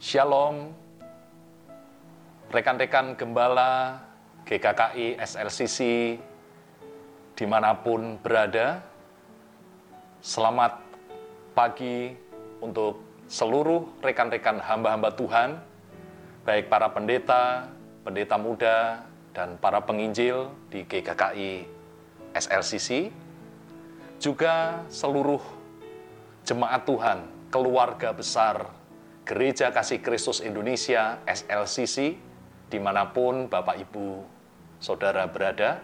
Shalom, rekan-rekan gembala GKKI SLCC di mana pun berada. Selamat pagi untuk seluruh rekan-rekan hamba-hamba Tuhan, baik para pendeta, pendeta muda, dan para penginjil di GKKI SLCC, juga seluruh jemaat Tuhan, keluarga besar Gereja Kasih Kristus Indonesia SLCC, di mana pun Bapak Ibu Saudara berada.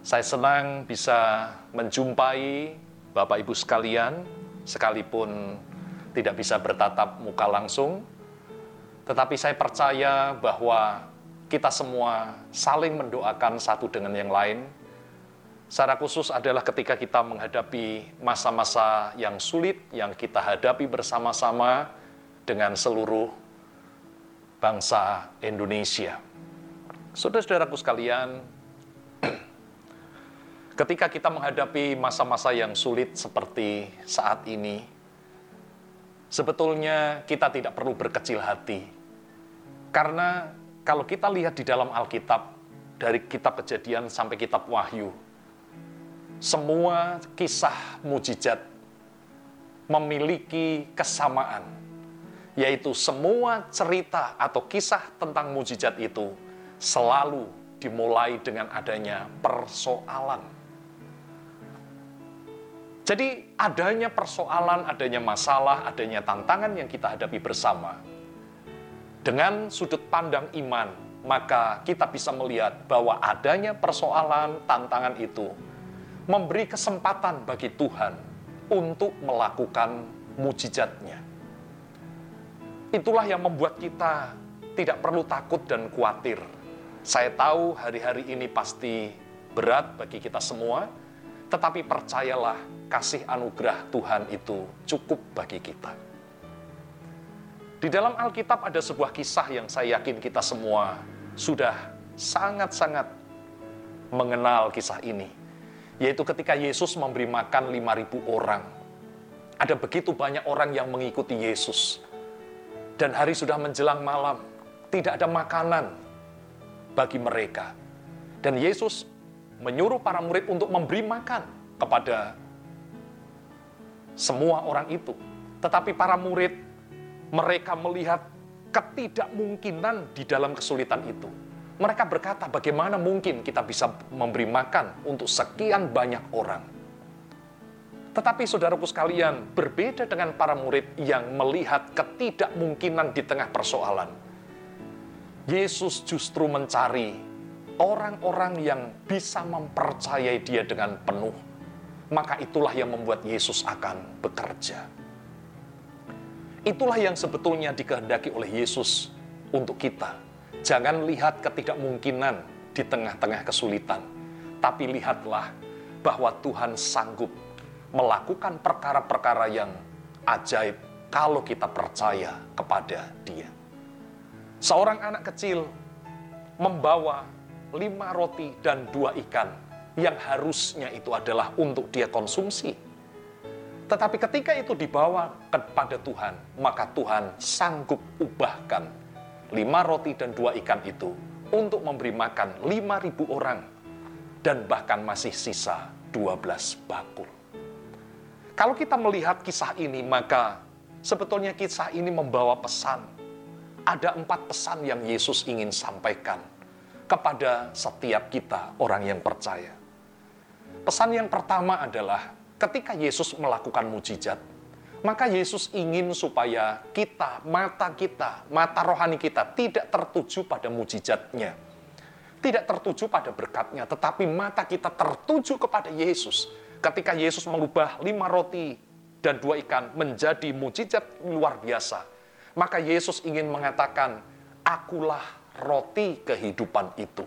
Saya senang bisa menjumpai Bapak Ibu sekalian, sekalipun tidak bisa bertatap muka langsung, tetapi saya percaya bahwa kita semua saling mendoakan satu dengan yang lain. Secara khusus adalah ketika kita menghadapi masa-masa yang sulit yang kita hadapi bersama-sama dengan seluruh bangsa Indonesia. Saudara-saudaraku sekalian, ketika kita menghadapi masa-masa yang sulit seperti saat ini, sebetulnya kita tidak perlu berkecil hati. Karena kalau kita lihat di dalam Alkitab, dari kitab kejadian sampai kitab wahyu, semua kisah mujizat memiliki kesamaan, yaitu semua cerita atau kisah tentang mujizat itu selalu dimulai dengan adanya persoalan jadi adanya persoalan, adanya masalah, adanya tantangan yang kita hadapi bersama. Dengan sudut pandang iman, maka kita bisa melihat bahwa adanya persoalan, tantangan itu memberi kesempatan bagi Tuhan untuk melakukan mujizatnya. Itulah yang membuat kita tidak perlu takut dan khawatir. Saya tahu hari-hari ini pasti berat bagi kita semua, tetapi percayalah, kasih anugerah Tuhan itu cukup bagi kita. Di dalam Alkitab ada sebuah kisah yang saya yakin kita semua sudah sangat-sangat mengenal kisah ini. Yaitu ketika Yesus memberi makan 5.000 orang. Ada begitu banyak orang yang mengikuti Yesus. Dan hari sudah menjelang malam, tidak ada makanan bagi mereka. Dan Yesus menyuruh para murid untuk memberi makan kepada semua orang itu. Tetapi para murid, mereka melihat ketidakmungkinan di dalam kesulitan itu. Mereka berkata, bagaimana mungkin kita bisa memberi makan untuk sekian banyak orang. Tetapi saudaraku sekalian, berbeda dengan para murid yang melihat ketidakmungkinan di tengah persoalan. Yesus justru mencari orang-orang yang bisa mempercayai dia dengan penuh, maka itulah yang membuat Yesus akan bekerja. Itulah yang sebetulnya dikehendaki oleh Yesus untuk kita. Jangan lihat ketidakmungkinan di tengah-tengah kesulitan, tapi lihatlah bahwa Tuhan sanggup melakukan perkara-perkara yang ajaib kalau kita percaya kepada Dia. Seorang anak kecil membawa lima roti dan dua ikan yang harusnya itu adalah untuk dia konsumsi. Tetapi ketika itu dibawa kepada Tuhan, maka Tuhan sanggup ubahkan lima roti dan dua ikan itu untuk memberi makan lima ribu orang dan bahkan masih sisa dua belas bakul. Kalau kita melihat kisah ini, maka sebetulnya kisah ini membawa pesan. Ada empat pesan yang Yesus ingin sampaikan kepada setiap kita, orang yang percaya. Pesan yang pertama adalah ketika Yesus melakukan mujizat, maka Yesus ingin supaya kita, mata kita, mata rohani kita tidak tertuju pada mujizatnya. Tidak tertuju pada berkatnya, tetapi mata kita tertuju kepada Yesus. Ketika Yesus mengubah lima roti dan dua ikan menjadi mujizat luar biasa, maka Yesus ingin mengatakan, akulah roti kehidupan itu.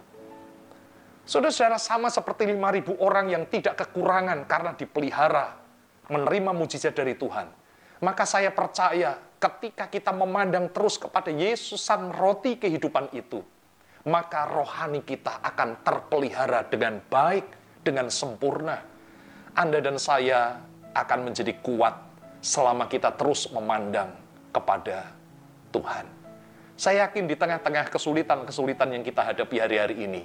Saudara-saudara sama seperti 5.000 orang yang tidak kekurangan karena dipelihara, menerima mujizat dari Tuhan. Maka saya percaya ketika kita memandang terus kepada Yesusan roti kehidupan itu, maka rohani kita akan terpelihara dengan baik, dengan sempurna. Anda dan saya akan menjadi kuat selama kita terus memandang kepada Tuhan. Saya yakin di tengah-tengah kesulitan-kesulitan yang kita hadapi hari-hari ini,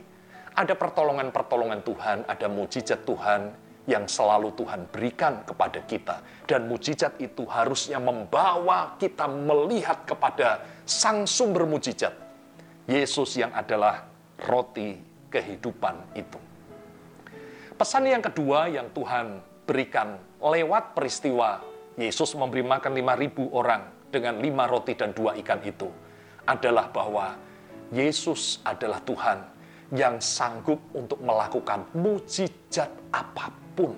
ada pertolongan-pertolongan Tuhan, ada mujizat Tuhan yang selalu Tuhan berikan kepada kita. Dan mujizat itu harusnya membawa kita melihat kepada sang sumber mujizat. Yesus yang adalah roti kehidupan itu. Pesan yang kedua yang Tuhan berikan lewat peristiwa Yesus memberi makan 5.000 orang dengan lima roti dan dua ikan itu adalah bahwa Yesus adalah Tuhan yang sanggup untuk melakukan mujizat apa pun.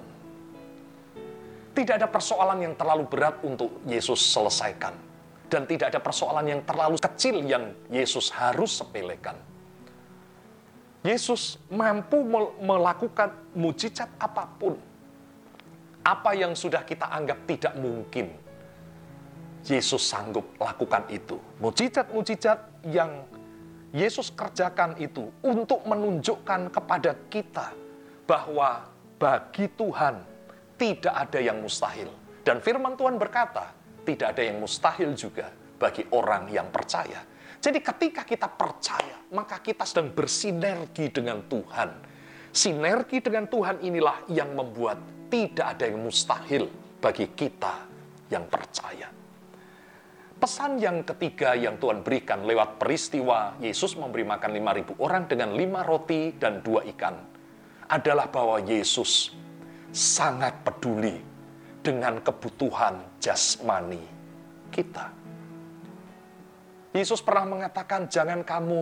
Tidak ada persoalan yang terlalu berat untuk Yesus selesaikan. Dan tidak ada persoalan yang terlalu kecil yang Yesus harus sepelekan. Yesus mampu melakukan mujizat apa pun. Apa yang sudah kita anggap tidak mungkin, Yesus sanggup lakukan itu. Mujizat-mujizat yang Yesus kerjakan itu untuk menunjukkan kepada kita bahwa bagi Tuhan tidak ada yang mustahil. Dan firman Tuhan berkata, tidak ada yang mustahil juga bagi orang yang percaya. Jadi ketika kita percaya, maka kita sedang bersinergi dengan Tuhan. Sinergi dengan Tuhan inilah yang membuat tidak ada yang mustahil bagi kita yang percaya. Pesan yang ketiga yang Tuhan berikan lewat peristiwa Yesus memberi makan 5.000 orang dengan lima roti dan dua ikan adalah bahwa Yesus sangat peduli dengan kebutuhan jasmani kita. Yesus pernah mengatakan, "Jangan kamu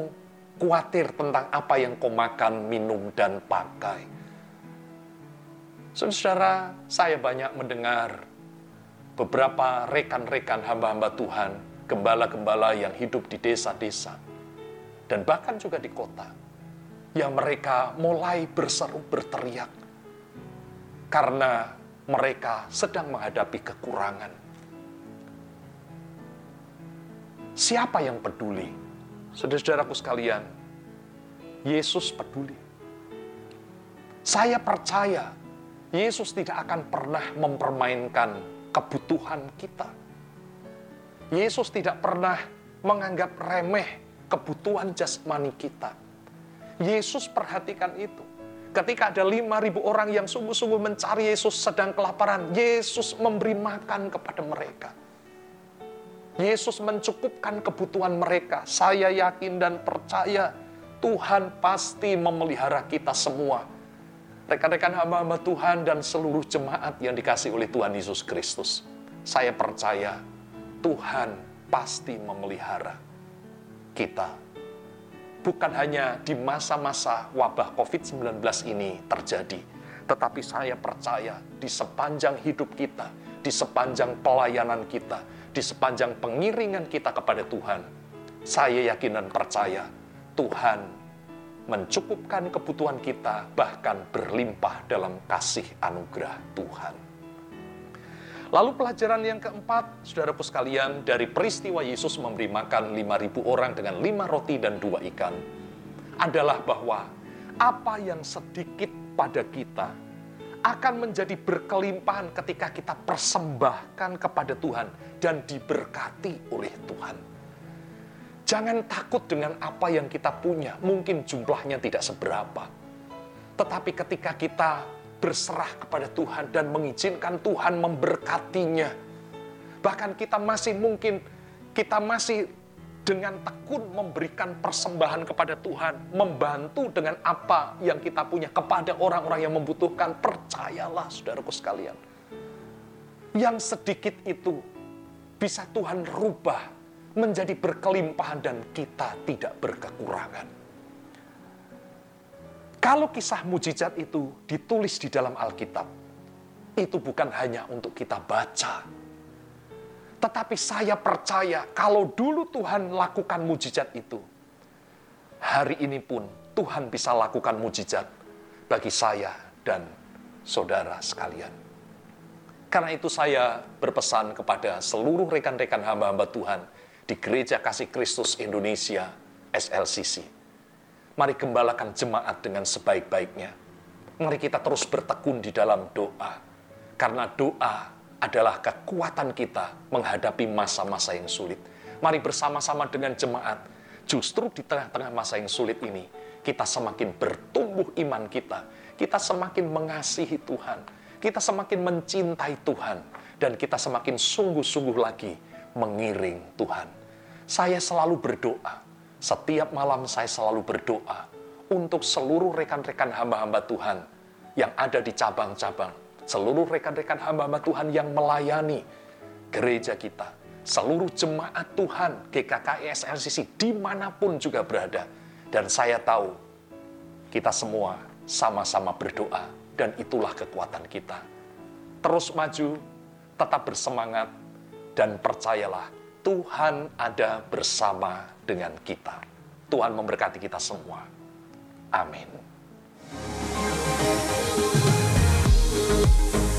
khawatir tentang apa yang kau makan, minum, dan pakai." Saudara, saya banyak mendengar beberapa rekan-rekan hamba-hamba Tuhan, gembala-gembala yang hidup di desa-desa, dan bahkan juga di kota, yang mereka mulai berseru berteriak karena mereka sedang menghadapi kekurangan. Siapa yang peduli? Saudara-saudaraku sekalian, Yesus peduli. Saya percaya Yesus tidak akan pernah mempermainkan kebutuhan kita. Yesus tidak pernah menganggap remeh kebutuhan jasmani kita. Yesus perhatikan itu. Ketika ada 5.000 orang yang sungguh-sungguh mencari Yesus sedang kelaparan, Yesus memberi makan kepada mereka. Yesus mencukupkan kebutuhan mereka. Saya yakin dan percaya Tuhan pasti memelihara kita semua rekan-rekan hamba-hamba Tuhan dan seluruh jemaat yang dikasih oleh Tuhan Yesus Kristus. Saya percaya Tuhan pasti memelihara kita. Bukan hanya di masa-masa wabah COVID-19 ini terjadi, tetapi saya percaya di sepanjang hidup kita, di sepanjang pelayanan kita, di sepanjang pengiringan kita kepada Tuhan, saya yakin dan percaya Tuhan mencukupkan kebutuhan kita, bahkan berlimpah dalam kasih anugerah Tuhan. Lalu pelajaran yang keempat, saudaraku sekalian, dari peristiwa Yesus memberi makan 5.000 orang dengan lima roti dan dua ikan, adalah bahwa apa yang sedikit pada kita akan menjadi berkelimpahan ketika kita persembahkan kepada Tuhan dan diberkati oleh Tuhan. Jangan takut dengan apa yang kita punya. Mungkin jumlahnya tidak seberapa. Tetapi ketika kita berserah kepada Tuhan dan mengizinkan Tuhan memberkatinya. Bahkan kita masih mungkin, kita masih dengan tekun memberikan persembahan kepada Tuhan, membantu dengan apa yang kita punya kepada orang-orang yang membutuhkan. Percayalah saudaraku sekalian. Yang sedikit itu bisa Tuhan rubah menjadi berkelimpahan dan kita tidak berkekurangan. Kalau kisah mujizat itu ditulis di dalam Alkitab, itu bukan hanya untuk kita baca. Tetapi saya percaya kalau dulu Tuhan lakukan mujizat itu, hari ini pun Tuhan bisa lakukan mujizat bagi saya dan saudara sekalian. Karena itu saya berpesan kepada seluruh rekan-rekan hamba-hamba Tuhan di Gereja Kasih Kristus Indonesia SLCC. Mari gembalakan jemaat dengan sebaik-baiknya. Mari kita terus bertekun di dalam doa. Karena doa adalah kekuatan kita menghadapi masa-masa yang sulit. Mari bersama-sama dengan jemaat, justru di tengah-tengah masa yang sulit ini, kita semakin bertumbuh iman kita, kita semakin mengasihi Tuhan, kita semakin mencintai Tuhan, dan kita semakin sungguh-sungguh lagi mengiring Tuhan. Saya selalu berdoa, setiap malam saya selalu berdoa untuk seluruh rekan-rekan hamba-hamba Tuhan yang ada di cabang-cabang, seluruh rekan-rekan hamba-hamba Tuhan yang melayani gereja kita, seluruh jemaat Tuhan GKKIS LCC di mana pun juga berada. Dan saya tahu kita semua sama-sama berdoa dan itulah kekuatan kita. Terus maju, tetap bersemangat, dan percayalah Tuhan ada bersama dengan kita. Tuhan memberkati kita semua. Amin. you